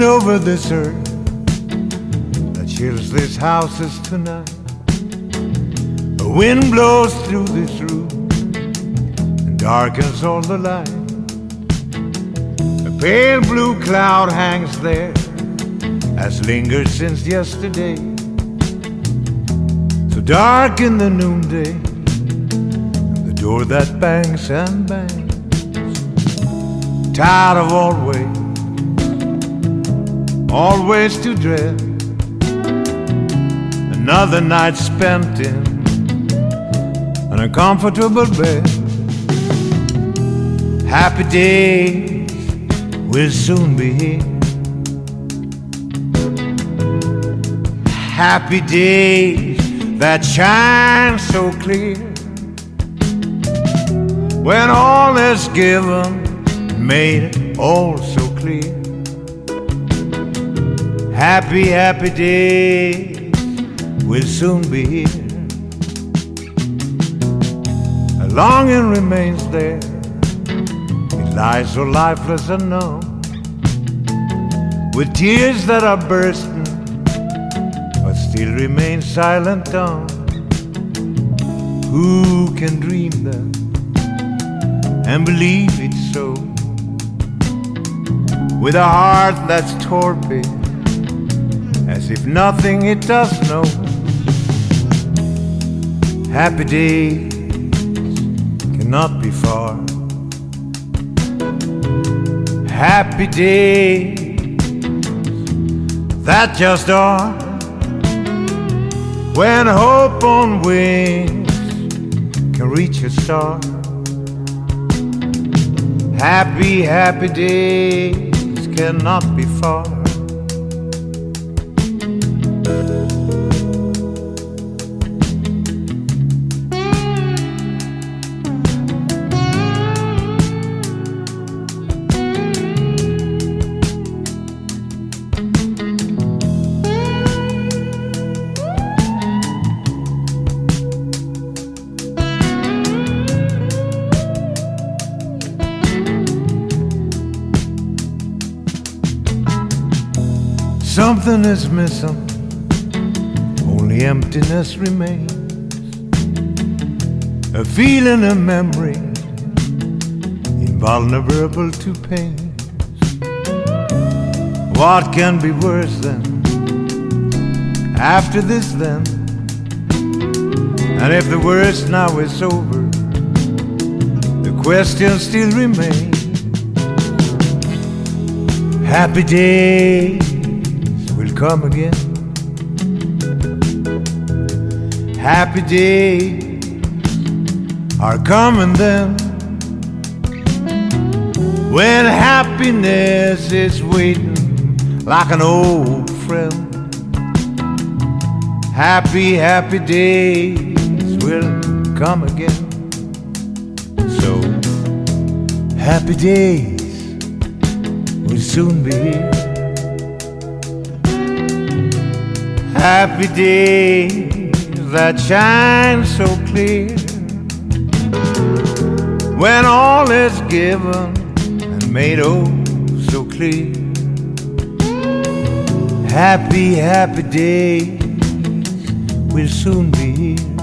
over this earth that chills these houses tonight. A wind blows through this room and darkens all the light. A pale blue cloud hangs there, has lingered since yesterday. So dark in the noonday, the door that bangs and bangs. Tired of always, always to dread another night spent in an uncomfortable bed. Happy days will soon be here. Happy days that shine so clear. When all is given, made all so clear. Happy, happy days will soon be here. A longing remains there. It lies so lifeless and numb. With tears that are bursting, but still remain silent dumb. Who can dream them and believe it so? With a heart that's torpid, as if nothing it does know. Happy days cannot be far. Happy days that just are. When hope on wings can reach a star. Happy, happy days cannot be far. Something is missing, only emptiness remains. A feeling, a memory, invulnerable to pain. What can be worse than after this then? And if the worst now is over, the question still remains. Happy will come again. Happy days are coming then. When happiness is waiting like an old friend. Happy, happy days will come again. So, happy days will soon be here. Happy days that shine so clear. When all is given and made oh so clear. Happy, happy days will soon be here.